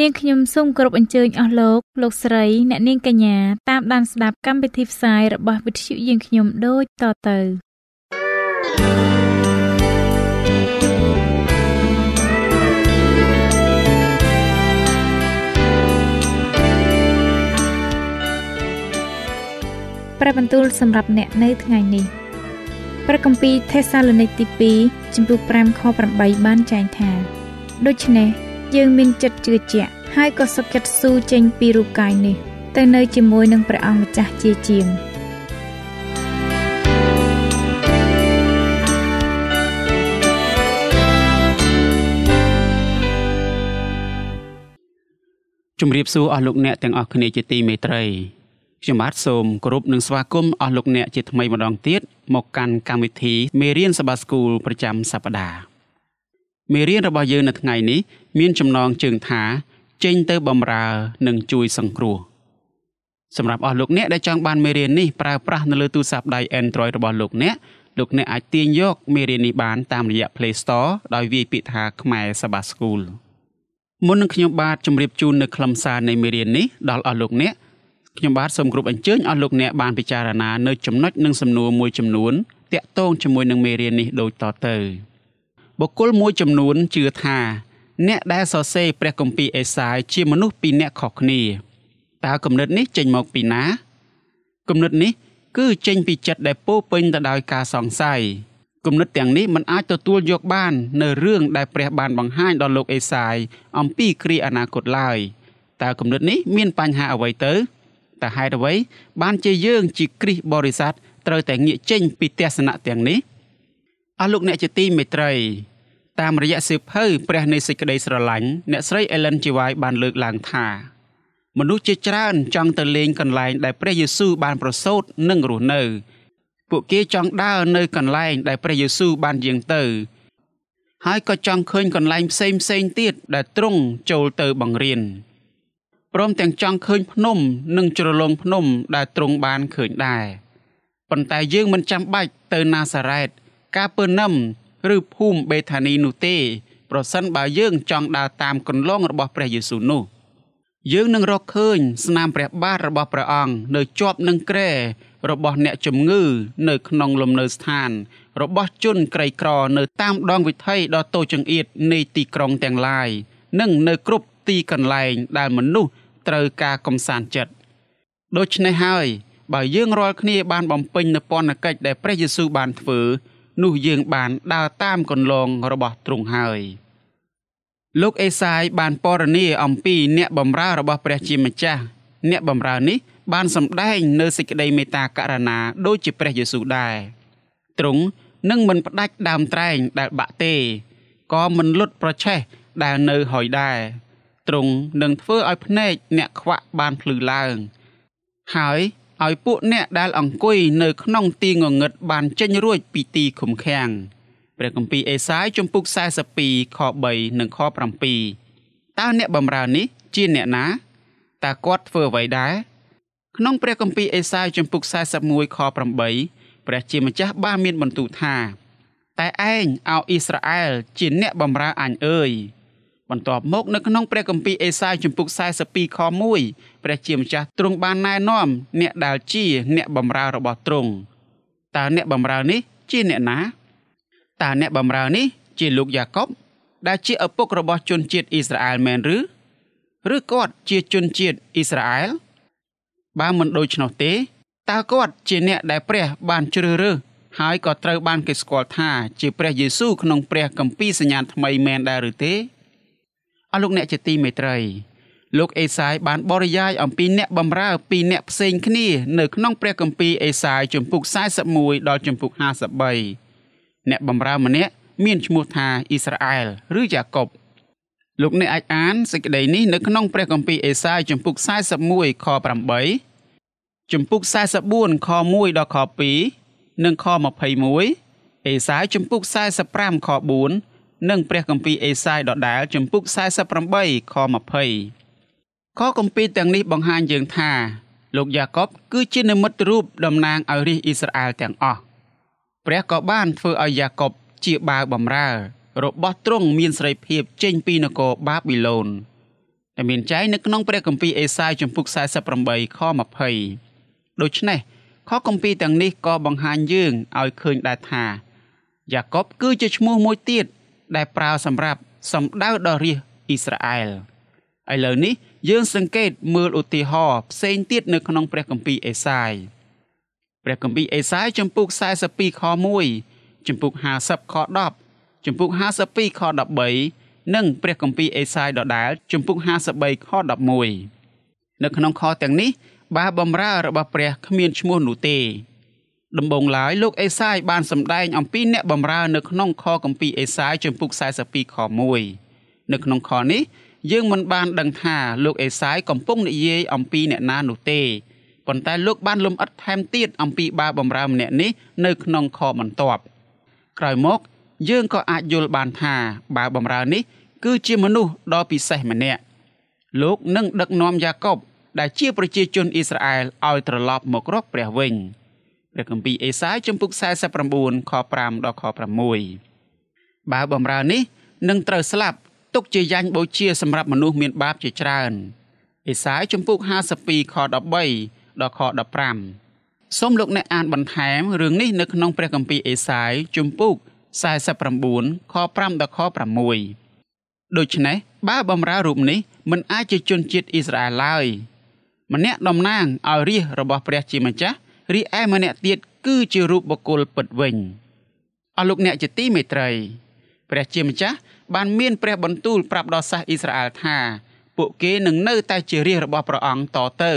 នាងខ្ញុំសូមគោរពអញ្ជើញអស់លោកលោកស្រីអ្នកនាងកញ្ញាតាមដានស្ដាប់កម្មវិធីផ្សាយរបស់វិទ្យុយើងខ្ញុំដូចតទៅព្រះបន្ទូលសម្រាប់អ្នកនៅថ្ងៃនេះព្រះគម្ពីរថេសាឡូនីកទី2ចំពុក5ខ8បានចែងថាដូច្នេះ យើងមានចិត្តជឿជាក់ហើយក៏សុខចិត្តស៊ូចេញពីរូបកាយនេះទៅនៅជាមួយនឹងព្រះអង្គម្ចាស់ជាជាងជំរាបសួរអស់លោកអ្នកទាំងអស់គ្នាជាទីមេត្រីខ្ញុំបាទសូមគោរពនិងស្វាគមន៍អស់លោកអ្នកជាថ្មីម្ដងទៀតមកកាន់កម្មវិធីមេរៀនសបាស្គូលប្រចាំសប្ដាហ៍ មេរៀនរបស់យើងនៅថ្ងៃនេះមានចំណងជើងថា ចេញទៅបំរើនិងជួយសង្គ្រោះសម្រាប់អស់លោកអ្នកដែលចង់បានមេរៀននេះប្រើប្រាស់នៅលើទូរស័ព្ទដៃ Android របស់លោកអ្នកលោកអ្នកអាចទាញយកមេរៀននេះបានតាមរយៈ Play Store ដោយវាយពាក្យថាខ្មែរសបាស្គូលមុននឹងខ្ញុំបាទជម្រាបជូននៅខ្លឹមសារនៃមេរៀននេះដល់អស់លោកអ្នកខ្ញុំបាទសូមគោរពអញ្ជើញអស់លោកអ្នកបានពិចារណានៅចំណុចនិងសំណួរមួយចំនួនតាក់ទងជាមួយនឹងមេរៀននេះដូចតទៅ បុគ្គលមួយចំនួនជឿថា អ្នកដែលសរសេរព្រះគម្ពីរអេសាយជាមនុស្សពីរនាក់ខុសគ្នាតើគំនិតនេះចេញមកពីណាគំនិតនេះគឺចេញពីចិត្តដែលពោពេញទៅដោយការសង្ស័យគំនិតទាំងនេះមិនអាចទទួលយកបាន នៅរឿងដែលព្រះបានបង្ហាញដល់លោកអេសាយអំពីគ្រាអនាគតឡើយតើគំនិតនេះមានបញ្ហាអ្វីទៅតើហេតុអ្វីបានជាយើងជាគ្រិស្តបរិស័ទត្រូវតែងាកចេញពីទស្សនៈទាំងនេះ អស់លោកអ្នកជាទីមេត្រីតាមរយៈសៀវភៅព្រះនៃសេចក្តីស្រឡាញ់អ្នកស្រី Ellen G. White បានលើកឡើងថាមនុស្សជាច្រើនចង់ទៅលេងកន្លែងដែលព្រះយេស៊ូវបានប្រសូតនិងរស់នៅ ពួកគេចង់ដើរនៅកន្លែងដែលព្រះយេស៊ូវបានយាងទៅ ហើយក៏ចង់ឃើញកន្លែងផ្សេងផ្សេងទៀតដែលទ្រង់ចូលទៅបង្រៀនព្រមទាំងចង់ឃើញភ្នំនិងជ្រលងភ្នំដែលទ្រង់បានឃើញដែរប៉ុន្តែយើងមិនចាំបាច់ទៅណាសារ៉េត កាពឺនឹមឬភូមិបេថានីនោះទេ ប្រសិនបើយើងចង់ដើរតាមគន្លងរបស់ព្រះយេស៊ូវនោះយើងនឹងរកឃើញស្នាមព្រះបាទរបស់ព្រះអង្គនៅជាប់នឹងគ្រែរបស់អ្នកជំងឺនៅក្នុងលំនៅស្ថាន របស់ជនក្រីក្រនៅតាមដងវិថីដ៏តូចចង្អៀតនៃទីក្រុងទាំងឡាយនិងនៅគ្រប់ទីកន្លែងដែលមនុស្សត្រូវការកំសាន្តចិត្តដូច្នេះហើយបើយើងរាល់គ្នាបានបំពេញនូវពន្ធកិច្ចដែលព្រះយេស៊ូវបានធ្វើ នោះយើងបានដើរតាមគន្លងរបស់ទ្រង់ហើយលោកអេសាយបានពរនាអំពីអ្នកបម្រើរបស់ព្រះជាម្ចាស់អ្នកបម្រើនេះ បានសម្ដែងនៅសេចក្តីមេត្តាករុណាដូចជាព្រះយេស៊ូវដែរទ្រង់នឹងមិនផ្ដាច់ដើមត្រែងដែលបាក់ទេក៏មិនលុតប្រឆេះដែលនៅហុយដែរទ្រង់នឹងធ្វើឲ្យភ្នែកអ្នកខ្វាក់បានភ្លឺឡើង ហើយ ឲ្យពួកអ្នកដែលអង្គុយនៅក្នុងទីងងឹតបានចេញរួចពីទីឃុំឃាំងព្រះគម្ពីរអេសាយជំពូក42ខ3និងខ7តើអ្នកបម្រើនេះជាអ្នកណាតើគាត់ធ្វើអ្វីដែរក្នុងព្រះគម្ពីរអេសាយជំពូក41ខ8ព្រះជាម្ចាស់បានមានបន្ទូលថាតែឯងឲ្យអ៊ីស្រាអែលជាអ្នកបម្រើអញអើយ បន្ទាប់មកនៅក្នុងព្រះគម្ពីរអេសាយជំពូក42ខ1ព្រះជាម្ចាស់ទ្រង់បានណែនាំអ្នកដែលជាអ្នកបម្រើរបស់ទ្រង់តើអ្នកបម្រើនេះជាអ្នកណាតើអ្នកបម្រើនេះជាលោកយ៉ាកុបដែលជាឪពុករបស់ជនជាតិអ៊ីស្រាអែលមែនឬឬគាត់ជាជនជាតិអ៊ីស្រាអែលបើមិនដូច្នោះទេតើគាត់ជាអ្នកដែលព្រះបានជ្រើសរើសហើយក៏ត្រូវបានគេស្គាល់ថាជាព្រះយេស៊ូវក្នុងព្រះគម្ពីរសញ្ញាថ្មីមែនដែរឬទេអ ស់លោកអ្នកជាទីមេត្រីលោកអេសាយបានបរិយាយអំពីអ្នកបម្រើពីរអ្នកផ្សេងគ្នានៅក្នុងព្រះគម្ពីរអេសាយជំពូក41ដល់ជំពូក53អ្នកបម្រើម្នាក់មានឈ្មោះថាអ៊ីស្រាអែលឬយ៉ាកុបលោកអ្នកអាចអានសេចក្តីនេះនៅក្នុងព្រះគម្ពីរអេសាយជំពូក41ខ8ជំពូក44ខ1ដល់ខ2និងខ21អេសាយជំពូក45ខ4 និងព្រះគម្ពីរអេសាយដដែលជំពូក48ខ20ខគម្ពីរទាំងនេះបង្ហាញយើងថា លោកយ៉ាកបគឺជានិមិត្តរូបតំណាងឲ្យរាជអ៊ីស្រាអែលទាំងអស់ព្រះក៏បានធ្វើឲ្យយ៉ាកបជាបាវបំរើរបស់ទ្រង់មានសេរីភាពចេញពីនគរបាប៊ីឡូនដែលមានចែងនៅក្នុងព្រះគម្ពីរអេសាយជំពូក48ខ20ដូច្នេះខគម្ពីរទាំងនេះក៏បង្ហាញយើងឲ្យឃើញដែរថាយ៉ាកបគឺជាឈ្មោះមួយទៀត ដែលប្រើសម្រាប់សំដៅដល់រាជអ៊ីស្រាអែលឥឡូវនេះយើងសង្កេតមើលឧទាហរណ៍ផ្សេងទៀតនៅក្នុងព្រះគម្ពីរអេសាយព្រះគម្ពីរអេសាយចំពុក42ខ1ចំពុក50ខ10ចំពុក52ខ13និងព្រះគម្ពីរអេសាយដដែលចំពុក53ខ11នៅក្នុងខទាំងនេះបាបំរើរបស់ព្រះគ្មានឈ្មោះនោះទេ ដំបងឡើយលោកអេសាយបានសម្ដែងអំពីអ្នកបំរើនៅក្នុងខគម្ពីរអេសាយចំពុក42ខ1នៅក្នុងខនេះយើងមិនបានដឹងថាលោកអេសាយកំពុងនិយាយអំពីអ្នកណានោះទេប៉ុន្តែលោកបានលំអិតថែមទៀតអំពីបាបម្រើម្នាក់នេះនៅក្នុងខបន្ទាប់ក្រោយមកយើងក៏អាចយល់បានថាបាបម្រើនេះ គឺជាមនុស្សដ៏ពិសេសម្នាក់លោកនឹងដឹកនាំយ៉ាកុបដែលជាប្រជាជនអ៊ីស្រាអែលឲ្យត្រឡប់មករកព្រះវិញ ព្រះគម្ពីរអេសាយជំពូក49ខ5ដល់ខ6បាបម្រើនេះនឹងត្រូវស្លាប់ទុកជាយ៉ាញ់បូជាសម្រាប់មនុស្សមានបាបជាច្រើនអេសាយជំពូក52ខ13ដល់ខ15សូមលោកអ្នកអានបន្ថែមរឿងនេះនៅក្នុងព្រះគម្ពីរអេសាយជំពូក49ខ5ដល់ខ6ដូច្នេះបើបំរើរូបនេះមិនអាចជាជនជាតិអ៊ីស្រាអែលឡើយម្នាក់តំណាងឲ្យរាជរបស់ព្រះជាម្ចាស់ រីឯម្នាក់ទៀតគឺជារូបបុគ្គលពិតវិញអស់លោកអ្នកជាទីមេត្រីព្រះជាម្ចាស់បានមានព្រះបន្ទូលប្រាប់ដល់សាសអ៊ីស្រាអែលថាពួកគេនឹងនៅតែជារាជរបស់ព្រះអង្គតទៅ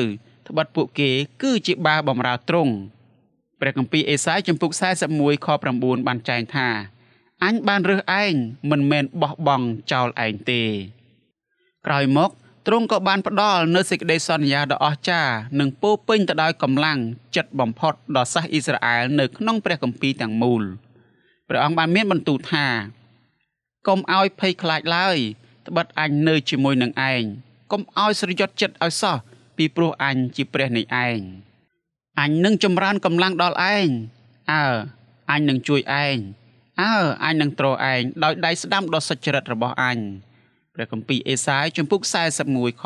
ត្បិតពួកគេគឺជាបាវបំរើទ្រង់ព្រះគម្ពីរអេសាយចំពុក41ខ9បានចែងថាអញបានរើសឯងមិនមែនបោះបង់ចោលឯងទេ ក្រោយមក ទ្រង់ក៏បានផ្ដល់នូវសេចក្តីសន្យាដ៏អស្ចារ្យនិងពោពេញទៅដោយកម្លាំងចិត្តបំផុតដល់សាសអ៊ីស្រាអែលនៅក្នុងព្រះគម្ពីរទាំងមូលព្រះអង្គបានមានបន្ទូលថាកុំឲ្យភ័យខ្លាចឡើយត្បិតអញនៅជាមួយនឹងឯងកុំឲ្យស្រយត់ចិត្តឲ្យសោះពីព្រោះអញជាព្រះនៃឯងអញនឹងចម្រើនកម្លាំងដល់ឯងអើអញនឹងជួយឯងអើអញនឹងទ្រឯងដោយដៃស្ដាំដ៏សុចរិតរបស់អញ ព្រះគម្ពីរអេសាយជំពូក41ខ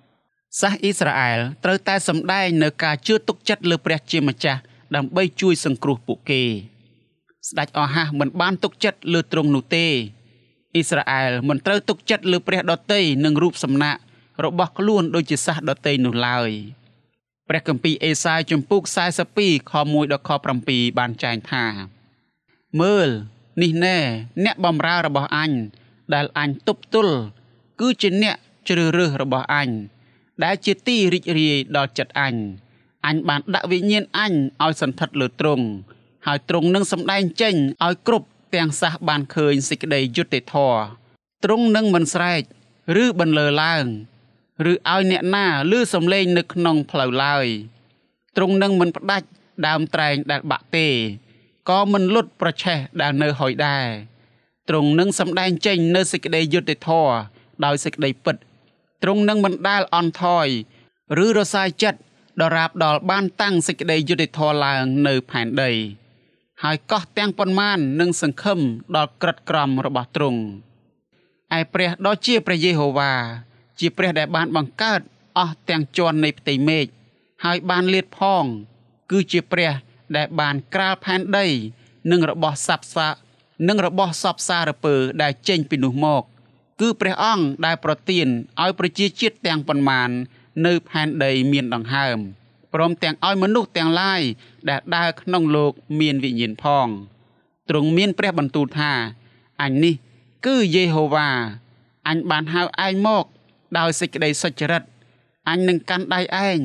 10សាសអ៊ីស្រាអែលត្រូវតែសម្ដែងនៅការជឿទុកចិត្តលើព្រះជាម្ចាស់ដើម្បីជួយសង្គ្រោះពួកគេ ស្ដេចអស់ហាសមិនបានទុកចិត្តលើទ្រង់នោះទេអ៊ីស្រាអែលមិនត្រូវទុកចិត្តលើព្រះដតីនិងរូបសំណាករបស់ខ្លួនដូចជាសាសដតីនោះឡើយព្រះគម្ពីរអេសាយជំពូក42ខ1ដល់ខ7បានចែងថាមើលនេះណែអ្នកបំរើរបស់អញ ដែលអញទប់ទល់គឺជាអ្នកជ្រើសរើសរបស់អញដែលជាទីរីករាយដល់ចិត្តអញអញបានដាក់វិញ្ញាណអញឲ្យសន្ធិដ្ឋលើទ្រង់ហើយទ្រង់នឹងសម្ដែងចេញឲ្យគ្រប់ទាំងសះបានឃើញសេចក្តីយុត្តិធម៌ទ្រង់នឹងមិនស្រែកឬបន្លឺឡើងឬឲ្យអ្នកណាឮសំឡេងនៅក្នុងផ្លូវឡើយទ្រង់នឹងមិនផ្ដាច់ដើមត្រែងដែលបាក់ទេក៏មិនលុតប្រឆេះដែលនៅហុយដែរ ទ្រង់នឹងសម្ដែងចេញនៅសេចក្តីយុត្តិធម៌ដោយសេចក្តីពិតទ្រង់នឹងមិនដែលអន់ថយឬរសាយចិត្តដរាបដល់បានតាំងសេចក្តីយុត្តិធម៌ឡើងនៅផែនដី ហើយកោះទាំងប៉ុន្មាននឹងសង្ឃឹមដល់ក្រិតក្រមរបស់ទ្រង់ឯព្រះដ៏ជាព្រះយេហូវ៉ាជាព្រះដែលបានបង្កើតអស់ទាំងជាន់នៃផ្ទៃមេឃហើយបានលាតផង គឺជាព្រះដែលបានក្រាលផែនដី និងរបស់សັບសា និងរបស់សពសារពើដែលចេញពីនោះមក គឺព្រះអង្គដែលប្រទានឲ្យប្រជាជាតិទាំងប៉ុន្មាននៅផែនដីមានដង្ហើមព្រមទាំងឲ្យមនុស្សទាំងឡាយដែលដើរក្នុងលោកមានវិញ្ញាណផងទ្រង់មានព្រះបន្ទូលថាអញនេះគឺយេហូវ៉ាអញបានហៅឯងមកដោយសេចក្តីសុចរិតអញនឹងកាន់ដៃឯង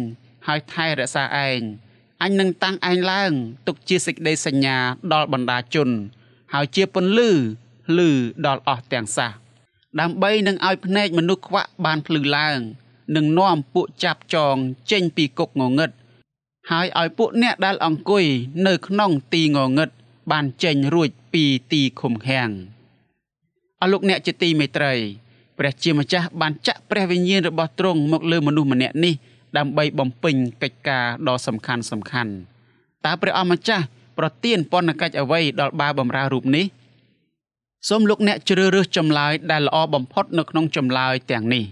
ហើយថែរក្សាឯងអញនឹងតាំងឯងឡើងទុកជាសេចក្តីសញ្ញាដល់បណ្ដាជន ហើយជាពន្លឺលឺដល់អស់ទាំងសះដើម្បីនឹងឲ្យភ្នែកមនុស្សខ្វាក់បានភ្លឺឡើងនឹងនាំពួកចាប់ចងចេញពីគុកងងឹតហើយឲ្យពួកអ្នកដែលអង្គុយនៅក្នុងទីងងឹតបានចេញរួចពីទីឃុំឃាំងអស់លោកអ្នកជាទីមេត្រីព្រះជាម្ចាស់បានចាក់ព្រះវិញ្ញាណរបស់ទ្រង់មកលើមនុស្សម្នាក់នេះដើម្បីបំពេញកិច្ចការដ៏សំខាន់សំខាន់តើព្រះអម្ចាស់ ប្រទានពន្ធកិច្ចអ្វីដល់បាវបំរើរូបនេះសូមលោកអ្នកជ្រើសរើសចម្លើយដែលល្អបំផុតនៅក្នុងចម្លើយទាំងនេះ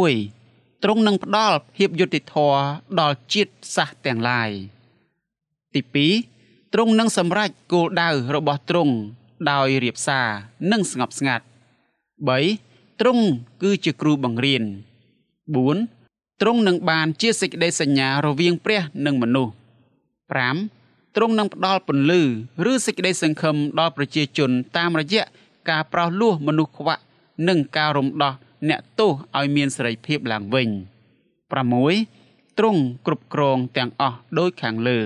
1ទ្រង់នឹងផ្ដល់ភាពយុត្តិធម៌ដល់ជាតិសាសន៍ទាំងឡាយទី2ទ្រង់នឹងសម្រេចគោលដៅរបស់ទ្រង់ដោយរៀបសារនិងស្ងប់ស្ងាត់3ទ្រង់គឺជាគ្រូបង្រៀន4ទ្រង់នឹងបានជាសេចក្តីសញ្ញារវាងព្រះនិងមនុស្ស5 ទ្រង់នឹងផ្ដល់ពន្លឺឬសេចក្តីសង្ឃឹមដល់ប្រជាជនតាមរយៈការប្រោសលោះមនុស្សខ្វាក់និងការរំដោះអ្នកទោសឲ្យមានសេរីភាពឡើងវិញ6ទ្រង់គ្រប់គ្រងទាំងអស់ដោយខាងលើ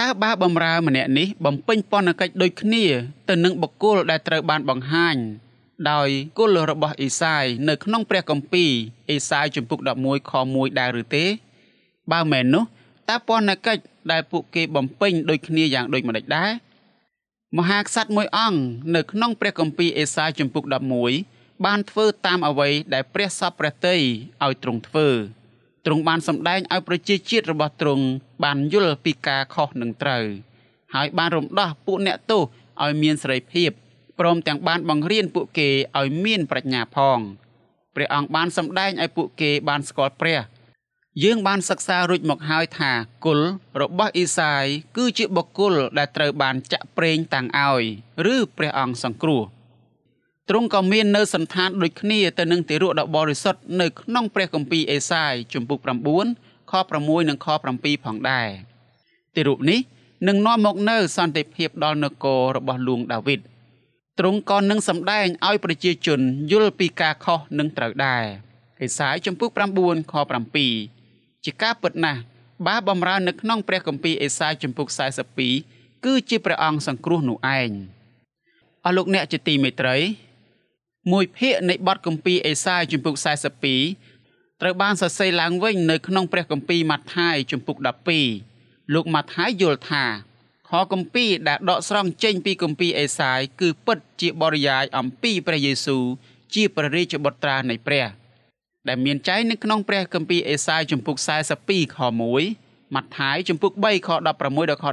តើបាបំរើម្នាក់នេះបំពេញពន្ធកិច្ចដូចគ្នាទៅនឹងបុគ្គលដែលត្រូវបានបង្ហាញដោយគុលរបស់អេសាយនៅក្នុងព្រះគម្ពីរអេសាយជំពូក11ខ1ដែរឬទេ បើមែននោះតើពន្ធកិច្ច ដែលពួកគេបំពេញដូចគ្នាយ៉ាងដូចម្តេចដែរមហាក្សត្រមួយអង្គនៅក្នុងព្រះគម្ពីរអេសាយជំពូក11បានធ្វើតាមអ្វីដែលព្រះសពព្រះតីឲ្យទ្រង់ធ្វើទ្រង់បានសម្ដែងឲ្យប្រជាជាតិរបស់ទ្រង់បានយល់ពីការខុសនិងត្រូវហើយបានរំដោះពួកអ្នកទោសឲ្យមានសេរីភាពព្រមទាំងបានបង្រៀនពួកគេឲ្យមានប្រាជ្ញាផងព្រះអង្គបានសម្ដែងឲ្យពួកគេបានស្គាល់ព្រះ យើងបានសិក្សារួចមកហើយថាគុលរបស់អ៊ីសាយគឺជាបុគ្គលដែលត្រូវបានចាក់ប្រេងតាំងឲ្យ ឬព្រះអង្គសង្គ្រោះទ្រង់ក៏មាននៅសន្តានដូចគ្នាទៅនឹងទារកដ៏បរិសុទ្ធនៅក្នុងព្រះគម្ពីរអេសាយជំពូក9ខ6និងខ7ផងដែរទារកនេះនឹងនាំមកនៅសន្តិភាពដល់នគររបស់លួងដាវីតទ្រង់ក៏នឹងសម្ដែងឲ្យប្រជាជនយល់ពីការខុសនិងត្រូវដែរអេសាយជំពូក9ខ7 ជាការពិតណាស់បាបំរើនៅក្នុងព្រះគម្ពីរអេសាយជំពូក42គឺជាព្រះអង្គសង្គ្រោះនោះឯងអស់លោកអ្នកជាទីមេត្រីមួយភាគនៃបទគម្ពីរអេសាយជំពូក42ត្រូវបានសរសេរឡើងវិញនៅក្នុងព្រះគម្ពីរម៉ាថាយជំពូក12លោកម៉ាថាយយល់ថាខគម្ពីរដែលដកស្រង់ចេញពីគម្ពីរអេសាយគឺពិតជាបរិយាយអំពីព្រះយេស៊ូវជាព្រះរាជបុត្រានៃព្រះ។ ដែលមានចែងនៅក្នុងព្រះគម្ពីរអេសាយជំពូក42ខ1ម៉ាថាយជំពូក3ខ16ដល់ខ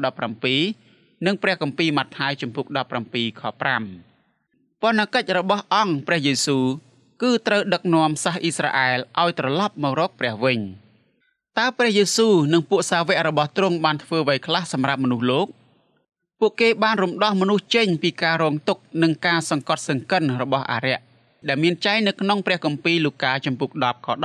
17និងព្រះគម្ពីរម៉ាថាយជំពូក17ខ5ពន្ធកិច្ចរបស់អង្គព្រះយេស៊ូវគឺត្រូវដឹកនាំសាសអ៊ីស្រាអែលឲ្យត្រឡប់មករកព្រះវិញតើព្រះយេស៊ូវនិងពួកសាវករបស់ទ្រង់បានធ្វើអ្វីខ្លះសម្រាប់មនុស្សលោកពួកគេបានរំដោះមនុស្សចេញពីការរងទុក្ខនិងការសង្កត់សង្កិនរបស់អារក្ស ដែលមានចែងនៅក្នុងព្រះគម្ពីរលូកាចំពុក10ខ19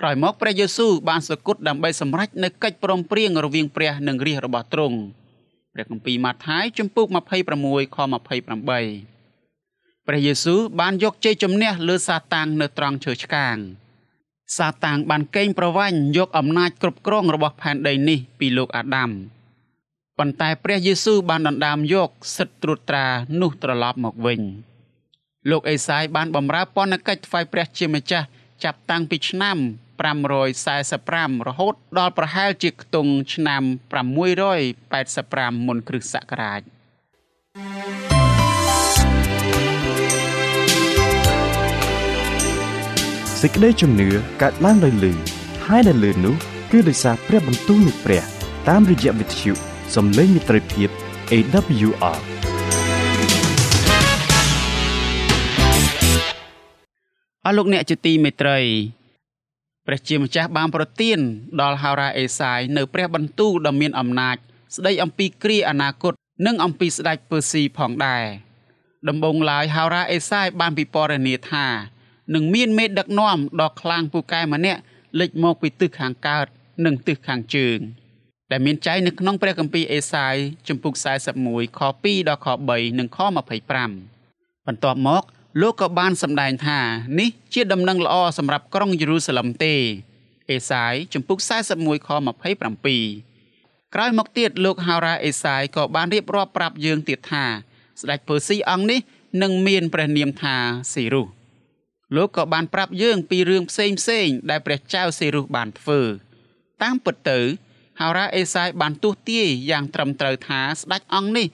ក្រោយមកព្រះយេស៊ូវបានសគត់ដើម្បីសម្រេចនៅកិច្ចព្រមព្រៀងរវាងព្រះនិងរាជរបស់ទ្រង់ព្រះគម្ពីរម៉ាថាយចំពុក26ខ28ព្រះយេស៊ូវបានយកជ័យជំនះលើសាតាំងនៅត្រង់ឈើឆ្កាងសាតាំងបានកេងប្រវ័ញ្ចយកអំណាចគ្រប់គ្រងរបស់ផែនដីនេះពីលោកអាដាមប៉ុន្តែព្រះយេស៊ូវបានដណ្ដើមយកសិទ្ធិត្រួតត្រានោះត្រឡប់មកវិញ។ លោកអេសាយបានបម្រើពន្ធកិច្ចថ្វាយព្រះជាម្ចាស់ចាប់តាំងពីឆ្នាំ545រហូតដល់ប្រហែលជាខ្ទង់ឆ្នាំ685មុនគ្រិស្តសករាជសេចក្តីជំនឿកើតឡើងដោយលឺហើយដែលលឺនោះគឺដោយសារព្រះបន្ទូលនៃព្រះ តាមរយៈវិទ្យុសំឡេងមិត្តភាព AWR អស់លោកអ្នកជាទីមេត្រីព្រះជាម្ចាស់បានប្រទានដល់ហោរាអេសាយនៅព្រះបន្ទូលដ៏មានអំណាច ស្ដីអំពីគ្រាអនាគតនិងអំពីស្ដេចពឺស៊ីផងដែរដំបូងឡើយហោរាអេសាយបានពិពណ៌នាថានឹងមានមេដឹកនាំដ៏ខ្លាំងពូកែម្នាក់លេចមកពីទិសខាងកើត និងទិសខាងជើង ដែលមានចែងនៅក្នុងព្រះគម្ពីរអេសាយជំពូក41ខ2ដល់ខ3និងខ25បន្ទាប់មក លោកក៏បានសម្ដែងថានេះជាដំណឹងល្អសម្រាប់ក្រុងយេរូសាឡឹមទេអេសាយជំពូក41ខ27ក្រោយមកទៀតលោកហោរ៉ាអេសាយក៏បានរៀបរាប់ប្រាប់យើងទៀតថាស្ដេចពឺស៊ីអង្គនេះនឹងមានព្រះនាមថាសេរុសលោកក៏បានប្រាប់យើងពីរឿងផ្សេងផ្សេងដែលព្រះចៅសេរុសបានធ្វើតាមពិតទៅហោរាអេសាយបានទស្សទាយយ៉ាងត្រឹមត្រូវថាស្ដេចអង្គនេះ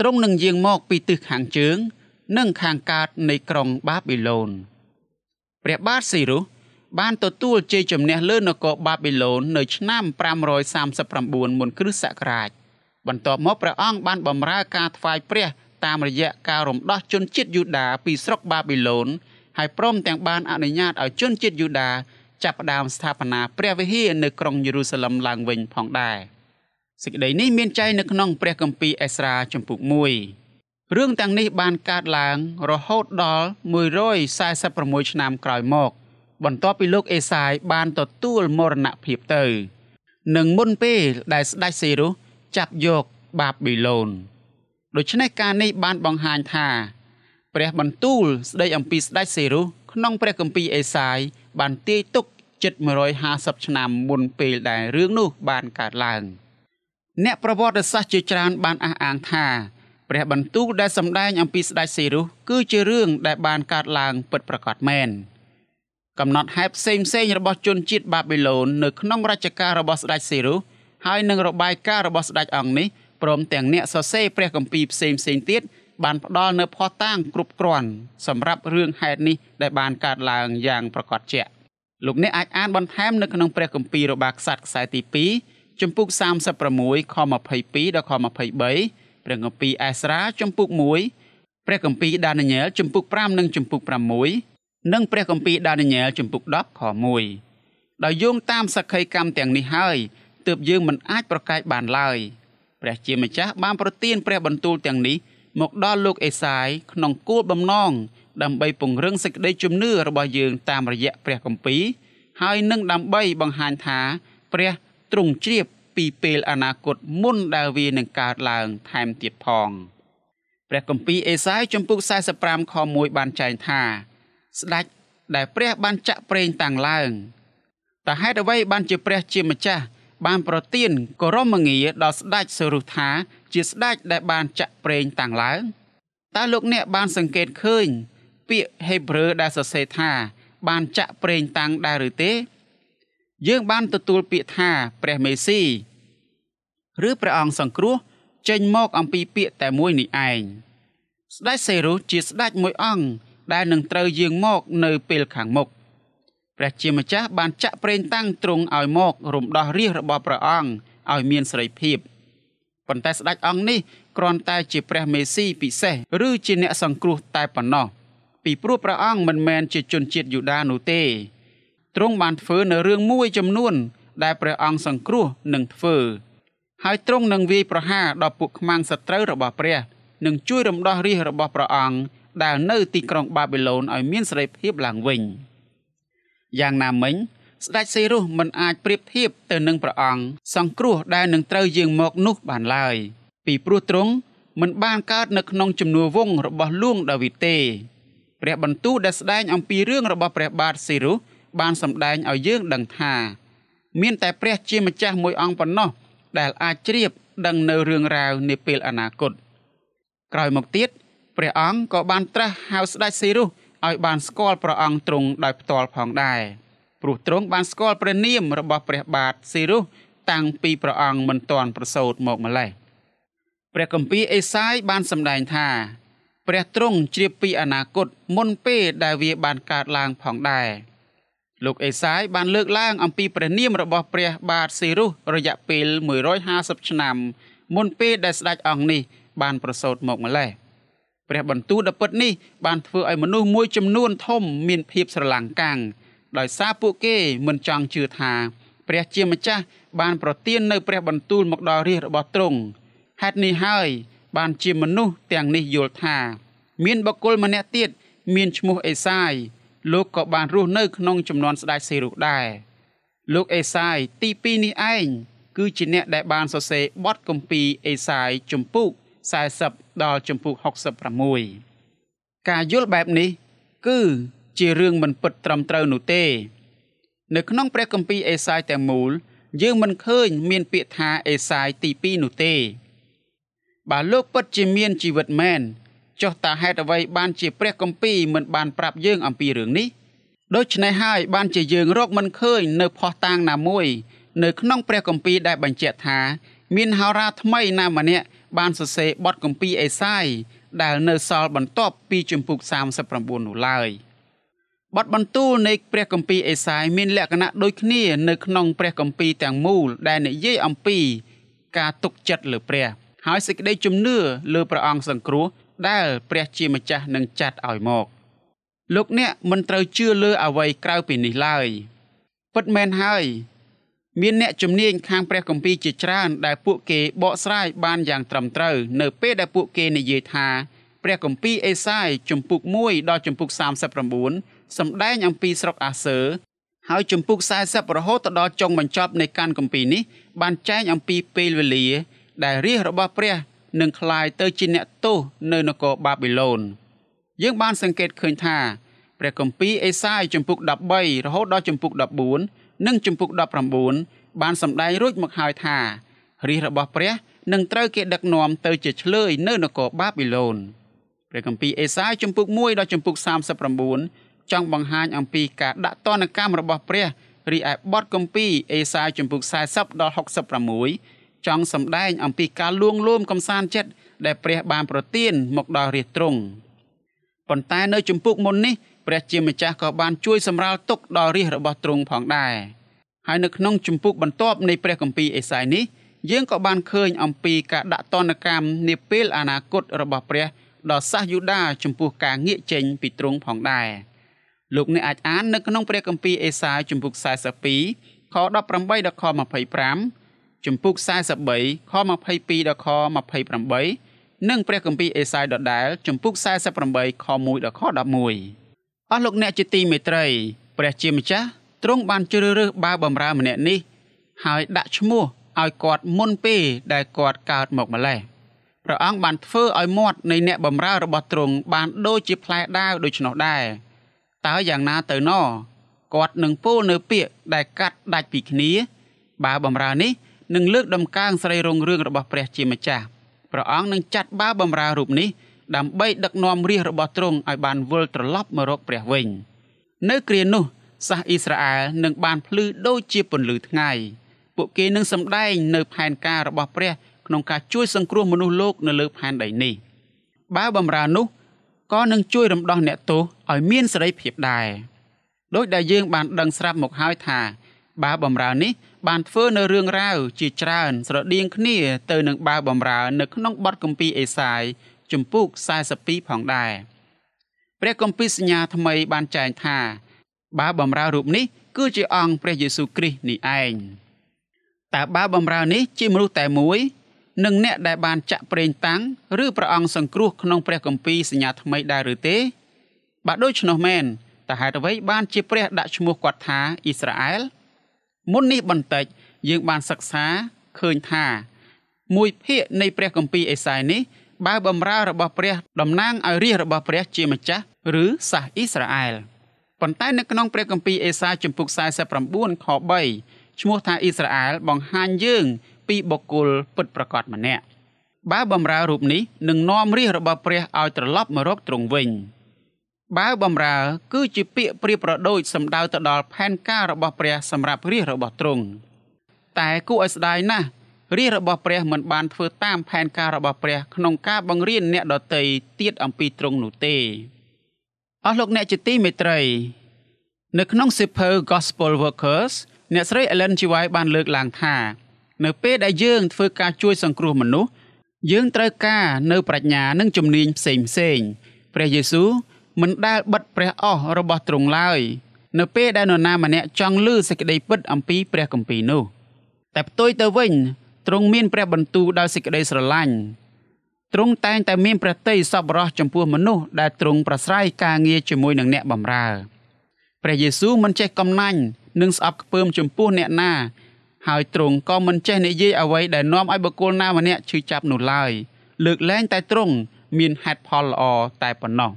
ទ្រង់នឹងយាងមកពីទិសខាងជើង និងខាងកើតនៃក្រុងបាប៊ីឡូនព្រះបាទសេរុសបានទទួលជ័យជំនះលើនគរបាប៊ីឡូននៅឆ្នាំ539មុនគ្រិស្តសករាជបន្ទាប់មកព្រះអង្គបានបម្រើការថ្វាយព្រះតាមរយៈការរំដោះជនជាតិយូដាពីស្រុកបាប៊ីឡូនហើយព្រមទាំងបានអនុញ្ញាតឲ្យជនជាតិយូដាចាប់ផ្ដើមស្ថាបនាព្រះវិហារនៅក្រុងយេរូសាឡឹមឡើងវិញផងដែរសេចក្តីនេះមានចែងនៅក្នុងព្រះគម្ពីរអេស្រាចំពុក1 រឿងទាំងនេះបានកើតឡើងរហូតដល់146ឆ្នាំក្រោយមក បន្ទាប់ពីលោកអេសាយបានទទួលមរណភាពទៅនិងមុនពេលដែលស្ដេចសេរុសចាប់យកបាប៊ីឡូនដូច្នេះការនេះបានបង្ហាញថា ព្រះបន្ទូលស្ដីអំពីស្ដេចសេរុសក្នុងព្រះគម្ពីរអេសាយបានទាយទុកជិត150ឆ្នាំមុនពេលដែលរឿងនោះបានកើតឡើង អ្នកប្រវត្តិសាស្ត្រជាច្រើនបានអះអាងថា ព្រះបន្ទូលដែលសម្ដែងអំពីស្ដេចសេរុសគឺជារឿងដែលបានកើតឡើងពិតប្រាកដមែនកំណត់ហេតុផ្សេងផ្សេងរបស់ជនជាតិបាប៊ីឡូននៅក្នុងរជ្ជកាលរបស់ស្ដេចសេរុសហើយនឹងរបាយការណ៍របស់ស្ដេចអង្គនេះព្រមទាំងអ្នកសរសេរព្រះគម្ពីរផ្សេងផ្សេងទៀតបានផ្ដល់នៅភស្តុតាងគ្រប់គ្រាន់សម្រាប់រឿងហេតុនេះដែលបានកើតឡើងយ៉ាងប្រកបជាក់លោកអ្នកអាចអានបន្ថែមនៅក្នុងព្រះគម្ពីររបស់ក្សត្រខ្សែទី2ជំពូក36ខ22ដល់ខ23 ព្រះគម្ពីរអេស្រាជំពូក1ព្រះគម្ពីរដានីយ៉ែលជំពូក5និងជំពូក6និងព្រះគម្ពីរដានីយ៉ែលជំពូក10ខ1ដោយយោងតាមសក្ខីកម្មទាំងនេះហើយទើបយើងមិនអាចប្រកែកបានឡើយព្រះជាម្ចាស់បានប្រទានព្រះបន្ទូលទាំងនេះមកដល់លោកអេសាយក្នុងគោលបំណងដើម្បីពង្រឹងសេចក្តីជំនឿរបស់យើងតាមរយៈព្រះគម្ពីរហើយនឹងដើម្បីបង្ហាញថាព្រះទ្រង់ជ្រាប ពីពេលអនាគតមុនដែលវានឹងកើតឡើងថែមទៀតផងព្រះគម្ពីរអេសាយចំពុក45ខ1បានចែងថា ស្ដេចដែលព្រះបានចាក់ប្រេងតាំងឡើងតើហេតុអ្វីបានជាព្រះជាម្ចាស់បានប្រទានគោរមងារដល់ស្ដេចសរុថាជាស្ដេចដែលបានចាក់ប្រេងតាំងឡើងតើលោកអ្នកបានសង្កេតឃើញ ពាក្យហេប្រឺដែលសរសេរថា បានចាក់ប្រេងតាំងដែរឬទេ យើងបានទទួលពាក្យថាព្រះមេស៊ី ឬព្រះអង្គសង្គ្រោះចេញមកអំពីពាក្យតែមួយនេះឯងស្ដេចសេរុសជាស្ដេចមួយអង្គដែលនឹងត្រូវយាងមកនៅពេលខាងមុខព្រះជាម្ចាស់បានចាក់ប្រេងតាំងទ្រង់ឲ្យមករំដោះរាជរបស់ព្រះអង្គឲ្យមានសេរីភាពប៉ុន្តែស្ដេចអង្គនេះគ្រាន់តែជាព្រះមេស៊ីពិសេសឬជាអ្នកសង្គ្រោះតែប៉ុណ្ណោះពីព្រោះព្រះអង្គមិនមែនជាជនជាតិយូដានោះទេទ្រង់បានធ្វើនៅរឿងមួយចំនួន ដែលព្រះអង្គសង្គ្រោះនឹងធ្វើ ហើយទ្រង់នឹងវាយប្រហារដល់ពួកខ្មាំងសត្រូវរបស់ព្រះនឹងជួយរំដោះរាជរបស់ព្រះអង្គដែលនៅទីក្រុងបាប៊ីឡូនឲ្យមានសេរីភាពឡើងវិញ។យ៉ាងណាមិញស្ដេចសេរុសមិនអាចប្រៀបធៀបទៅនឹងព្រះអង្គសង្គ្រោះដែលនឹងត្រូវយាងមកនោះបានឡើយពីព្រោះទ្រង់មិនបានកើតនៅក្នុងជំនួវងរបស់លួងដាវីតទេព្រះបន្ទូលដែលស្ដែងអំពីរឿងរបស់ព្រះបាទសេរុសបានសម្ដែងឲ្យយើងដឹងថា មានតែព្រះជាម្ចាស់មួយអង្គប៉ុណ្ណោះ ដែលអាចជ្រាបដឹងនៅរឿងរ៉ាវនាពេលអនាគតក្រោយមកទៀតព្រះអង្គក៏បានត្រាស់ហៅស្ដេចសេរុសឲ្យបានស្គាល់ព្រះអង្គទ្រង់ដោយផ្ទាល់ផងដែរព្រោះទ្រង់បានស្គាល់ព្រះនាមរបស់ព្រះបាទសេរុសតាំងពីព្រះអង្គមិនទាន់ប្រសូតមកម្លេះព្រះគម្ពីរអេសាយបានសម្ដែងថា ព្រះទ្រង់ជ្រាបពីអនាគតមុនពេលដែលវាបានកើតឡើងផងដែរ លោកអេសាយបានលើកឡើងអំពីព្រះនាមរបស់ព្រះបាទសេរុសរយៈពេល150ឆ្នាំមុនពេលដែលស្ដេចអង្គនេះបានប្រសូតមកម្លេះព្រះបន្ទូលដ៏ពិតនេះបានធ្វើឲ្យមនុស្សមួយចំនួនធំមានភាពស្រឡាំងកាំងដោយសារពួកគេមិនចង់ជឿថា ព្រះជាម្ចាស់បានប្រទាននៅព្រះបន្ទូលមកដល់រាជរបស់ទ្រង់ហេតុនេះហើយ បានជាមនុស្សទាំងនេះយល់ថា មានបុគ្គលម្នាក់ទៀតមានឈ្មោះអេសាយ លោកក៏បានរស់នៅក្នុងចំនួនស្ដេចសេរុដែរលោកអេសាយទី2នេះឯងគឺជាអ្នកដែលបានសរសេរបទគម្ពីរអេសាយជំពូក40ដល់ចំពុក66ការយល់បែបនេះ គឺជារឿងមិនពិតត្រឹមត្រូវនោះទេ នៅក្នុងព្រះគម្ពីរអេសាយទាំងមូល យើងមិនឃើញមានពាក្យថាអេសាយទី2នោះទេបើលោកពិតជាមានជីវិតមែន ចុះតើហេតុអ្វីបានជាព្រះគម្ពីរមិនបានប្រាប់យើងអំពីរឿងនេះដូច្នេះហើយបានជាយើងរកមិនឃើញនៅផុសតាងណាមួយ នៅក្នុងព្រះគម្ពីរដែលបញ្ជាក់ថា មានហោរាថ្មីណាម្នាក់បានសរសេរបទគម្ពីរអេសាយដែលនៅសល់បន្ទាប់ពីជំពូក39នោះឡើយបទបន្ទូលនៃព្រះគម្ពីរអេសាយមានលក្ខណៈដូចគ្នានៅក្នុងព្រះគម្ពីរទាំងមូលដែលនិយាយអំពី ការទុកចិត្តលើព្រះ ហើយសេចក្តីជំនឿលើព្រះអង្គសង្គ្រោះ ដែលព្រះជាម្ចាស់នឹងចាត់ឲ្យមក លោកអ្នកមិនត្រូវជឿលើអ្វីក្រៅពីនេះឡើយពិតមែនហើយ មានអ្នកជំនាញខាងព្រះគម្ពីរជាច្រើនដែលពួកគេបកស្រាយបានយ៉ាងត្រឹមត្រូវនៅពេលដែលពួកគេនិយាយថាព្រះគម្ពីរអេសាយជំពូក1ដល់ជំពូក39សម្ដែងអំពីស្រុកអាសឺហើយជំពូក40រហូតដល់ចុងបញ្ចប់នៃកានគម្ពីរនេះបានចែងអំពីពេលវេលា ដែលរាជរបស់ព្រះ នឹងคล้ายទៅជាអ្នកទោសនៅនគរបាប៊ីឡូនយើងបានសង្កេតឃើញថាព្រះគម្ពីរអេសាយជំពូក13រហូតដល់ជំពូក14និងជំពូក19បានសម្ដែងរួចមកហើយថារាជរបស់ព្រះនឹងត្រូវគេដឹកនាំទៅជាឆ្លើយនៅនគរបាប៊ីឡូនព្រះគម្ពីរអេសាយជំពូក1ដល់ជំពូក39ចង់បង្ហាញអំពីការដាក់ទណ្ឌកម្មរបស់ព្រះរីឯបទគម្ពីរអេសាយជំពូក40ដល់66 ចង់សម្ដែងអំពីការលួងលោមកំសាន្តចិត្តដែលព្រះបានប្រទានមកដល់រាជទ្រង់ប៉ុន្តែនៅជំពូកមុននេះព្រះជាម្ចាស់ក៏បានជួយសម្រាលទុកដល់រាជរបស់ទ្រង់ផងដែរហើយនៅក្នុងជំពូកបន្ទាប់នៃព្រះគម្ពីរអេសាយនេះយើងក៏បានឃើញអំពីការដាក់ទណ្ឌកម្មនាពេលអនាគតរបស់ព្រះដល់សាសយូដាចំពោះការងាកចេញពីទ្រង់ផងដែរលោកអ្នកអាចអាននៅក្នុងព្រះគម្ពីរអេសាយជំពូក42ខ18ដល់ខ25 ជំពូក43ខ22ដល់ខ28និងព្រះគម្ពីរអេសាយដដែលជំពូក48ខ1ដល់ខ11អស់លោកអ្នកជាទីមេត្រីព្រះជាម្ចាស់ទ្រង់បានជ្រើសរើសបាវបំរើម្នាក់នេះ ហើយដាក់ឈ្មោះឲ្យគាត់មុនពេលដែលគាត់កើតមកម្លេះព្រះអង្គបានធ្វើឲ្យមាត់នៃអ្នកបម្រើរបស់ទ្រង់បានដូចជាផ្លែដាវដូច្នោះដែរតើយ៉ាងណាទៅណគាត់នឹងពោលនៅពាក្យដែលកាត់ដាច់ពីគ្នាបើបម្រើនេះ នឹងលើកដំកើងស្រីរុងរឿងរបស់ព្រះជាម្ចាស់ព្រះអង្គនឹងចាត់បើបម្រើរូបនេះដើម្បីដឹកនាំរាជរបស់ទ្រង់ឲ្យបានវិលត្រឡប់មករកព្រះវិញនៅគ្រានោះសាសអ៊ីស្រាអែលនឹងបានភ្លឺដូចជាពន្លឺថ្ងៃពួកគេនឹងសម្ដែងនៅផែនការរបស់ព្រះក្នុងការជួយសង្គ្រោះមនុស្សលោកនៅលើផែនដីនេះបើបំរើនោះក៏នឹងជួយរំដោះអ្នកទោសឲ្យមានសេរីភាពដែរដោយដែលយើងបានដឹងស្រាប់មកហើយថាបើបំរើនេះ បានធ្វើនៅរឿងរ៉ាវជាច្រើនស្រដៀងគ្នាទៅនឹងបើបំរើនៅក្នុងបទគម្ពីរអេសាយជំពូក42ផងដែរព្រះគម្ពីរសញ្ញាថ្មីបានចែងថាបើបំរើរូបនេះគឺជាអង្គព្រះយេស៊ូវគ្រីស្ទនេះឯងតើបើបំរើនេះជាមនុស្សតែមួយនិងអ្នកដែលបានចាក់ប្រេងតាំងឬព្រះអង្គសង្គ្រោះក្នុងព្រះគម្ពីរសញ្ញាថ្មីដែរឬទេបើដូច្នោះមែនតើហេតុអ្វីបានជាព្រះដាក់ឈ្មោះគាត់ថាអ៊ីស្រាអែល មុននេះបន្តិចយើងបានសិក្សាឃើញថា មួយភាគនៃព្រះគម្ពីរអេសាយនេះបើបំរើរបស់ព្រះតំណាងឲ្យរាជរបស់ព្រះជាម្ចាស់ឬសាសអ៊ីស្រាអែលប៉ុន្តែនៅក្នុងព្រះគម្ពីរអេសាជំពូក49ខ3ឈ្មោះថាអ៊ីស្រាអែលបង្ហាញយើង ពីបុគ្គលពិតប្រាកដម្នាក់បើបំរើរូបនេះនឹងនាំរាជរបស់ព្រះឲ្យត្រឡប់មករកទ្រង់វិញ បើបំរើ គឺជាពាក្យប្រៀបប្រដូចសម្ដៅទៅដល់ផែនការរបស់ព្រះសម្រាប់រាជរបស់ទ្រង់តែគួរឲ្យស្ដាយណាស់រាជរបស់ព្រះមិនបានធ្វើតាមផែនការរបស់ព្រះក្នុងការបង្រៀនអ្នកដទៃទៀតអំពីទ្រង់នោះទេអស់លោកអ្នកជាទីមេត្រី នៅក្នុងសៀវភៅ Gospel Workers អ្នកស្រី Ellen G. White បានលើកឡើងថា នៅពេលដែលយើងធ្វើការជួយសង្គ្រោះមនុស្សយើងត្រូវការនៅប្រាជ្ញានិងជំនាញផ្សេងផ្សេងព្រះយេស៊ូវ មិនដែលបិទព្រះអស់របស់ទ្រង់ឡើយនៅពេលដែលនរណាម្នាក់ចង់ឮសេចក្តីពិតអំពីព្រះគម្ពីរនោះ តែផ្ទុយទៅវិញទ្រង់មានព្រះបន្ទូលដោយសេចក្តីស្រឡាញ់ទ្រង់តែងតែមានព្រះទ័យសប្បុរសចំពោះមនុស្សដែលទ្រង់ប្រស្រ័យការងារជាមួយនឹងអ្នកបម្រើព្រះយេស៊ូវមិនចេះកំណាញ់និងស្អប់ខ្ពើមចំពោះអ្នកណា ហើយទ្រង់ក៏មិនចេះនិយាយអ្វីដែលនាំឲ្យបុគ្គលណាម្នាក់ឈឺចាប់នោះឡើយលើកលែងតែទ្រង់មានហេតុផលល្អតែប៉ុណ្ណោះ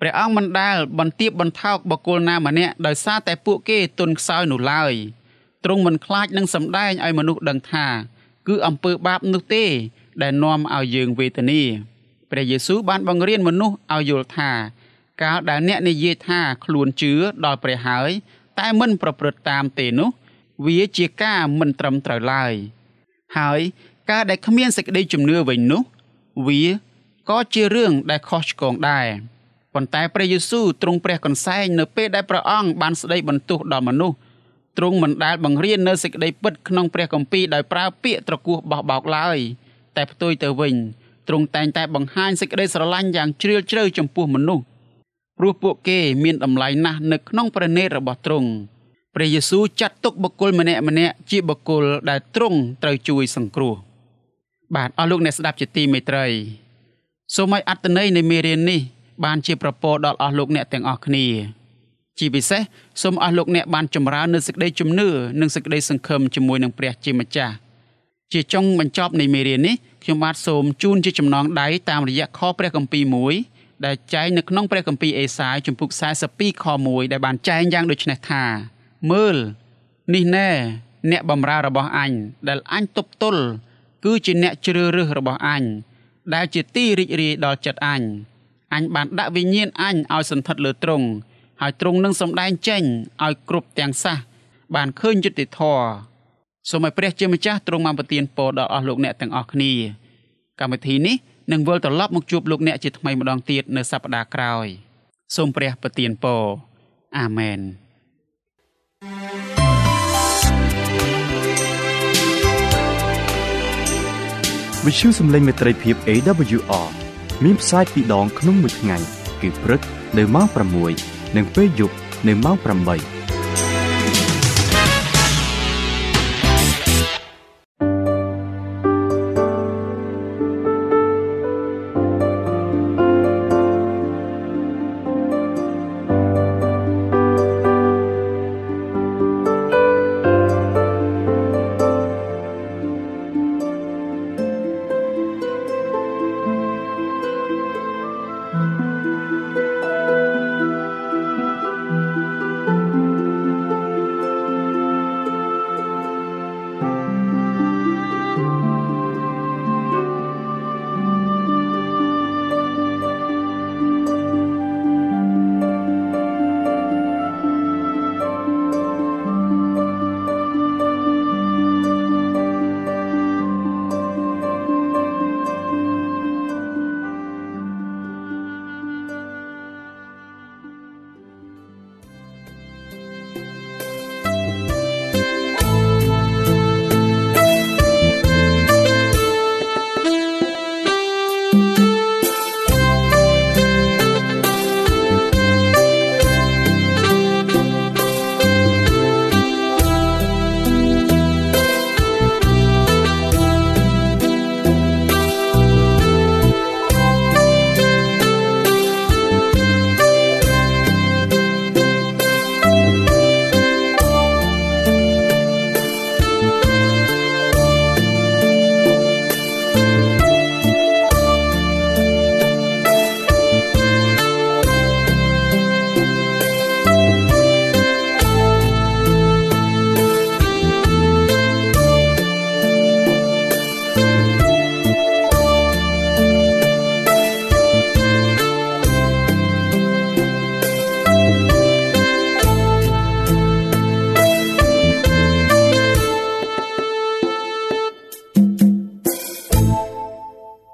ព្រះអង្គមិនដែលបន្ទាបបន្ថោកបុគ្គលណាម្នាក់ដោយសារតែពួកគេទុនខ្សោយនោះឡើយ។ទ្រង់មិនខ្លាចនឹងសម្ដែងឲ្យមនុស្សដឹងថា គឺអំពើបាបនោះទេ ដែលនាំឲ្យយើងវេទនាព្រះយេស៊ូវបានបង្រៀនមនុស្សឲ្យយល់ថា កាលដែលអ្នកនិយាយថាខ្លួនជឿដល់ព្រះហើយ តែមិនប្រព្រឹត្តតាមទេនោះ វាជាការមិនត្រឹមត្រូវឡើយហើយការដែលគ្មានសេចក្តីជំនឿវិញនោះ វាក៏ជារឿងដែលខុសឆ្គងដែរ ប៉ុន្តែព្រះយេស៊ូវទ្រង់ព្រះកន្សែងនៅពេលដែលព្រះអង្គបានស្ដីបន្ទោសដល់មនុស្សទ្រង់មិនដែលបង្រៀននៅសេចក្តីពិតក្នុងព្រះគម្ពីរដោយប្រើពាក្យត្រគោះបោះបោកឡើយតែផ្ទុយទៅវិញទ្រង់តែងតែបង្ហាញសេចក្តីស្រឡាញ់យ៉ាងជ្រាលជ្រៅចំពោះមនុស្សព្រោះពួកគេមានតម្លៃណាស់នៅក្នុងព្រះនេតរបស់ទ្រង់ព្រះយេស៊ូវចាត់ទុកបុគ្គលម្នាក់ម្នាក់ជាបុគ្គលដែលទ្រង់ត្រូវជួយសង្គ្រោះបាទអស់លោកអ្នកស្ដាប់ជាទីមេត្រីសូមឲ្យអត្តន័យនៃមេរៀននេះ បានជាប្រពោដល់អស់លោកអ្នកទាំងអស់គ្នាជាពិសេសសូមអស់លោកអ្នកបានចម្រើននូវសេចក្តីជំនឿនិងសេចក្តីសង្ឃឹមជាមួយនឹងព្រះជាម្ចាស់ជាចុងបញ្ចប់នៃមេរៀននេះខ្ញុំបាទសូមជូនជាចំណងដៃតាមរយៈខព្រះគម្ពីរមួយដែលចែងនៅក្នុងព្រះគម្ពីរអេសាយជំពូក42ខ1ដែលបានចែងយ៉ាងដូចនេះថាមើលនេះណែអ្នកបម្រើរបស់អញដែលអញទប់ទល់គឺជាអ្នកជ្រើសរើសរបស់អញដែលជាទីរីករាយដល់ចិត្តអញ អញបានដាក់វិញ្ញាណអញឲ្យសន្ធិដ្ឋលើទ្រង់ហើយទ្រង់នឹងសម្ដែងចេញឲ្យគ្រប់ទាំងសះបានឃើញយុត្តិធម៌សូមឲ្យព្រះជាម្ចាស់ទ្រង់បានប្រទានពរដល់អស់លោកអ្នកទាំងអស់គ្នាកម្មវិធីនេះនឹងវិលត្រឡប់មកជួបលោកអ្នកជាថ្មីម្ដងទៀតនៅសប្តាហ៍ក្រោយសូមព្រះប្រទានពរអាមែនវិទ្យុសំឡេងមេត្រីភាព AWR មានផ្សាយពីរដងក្នុងមួយថ្ងៃ គឺព្រឹកនៅម៉ោង6និងពេលយប់នៅម៉ោង8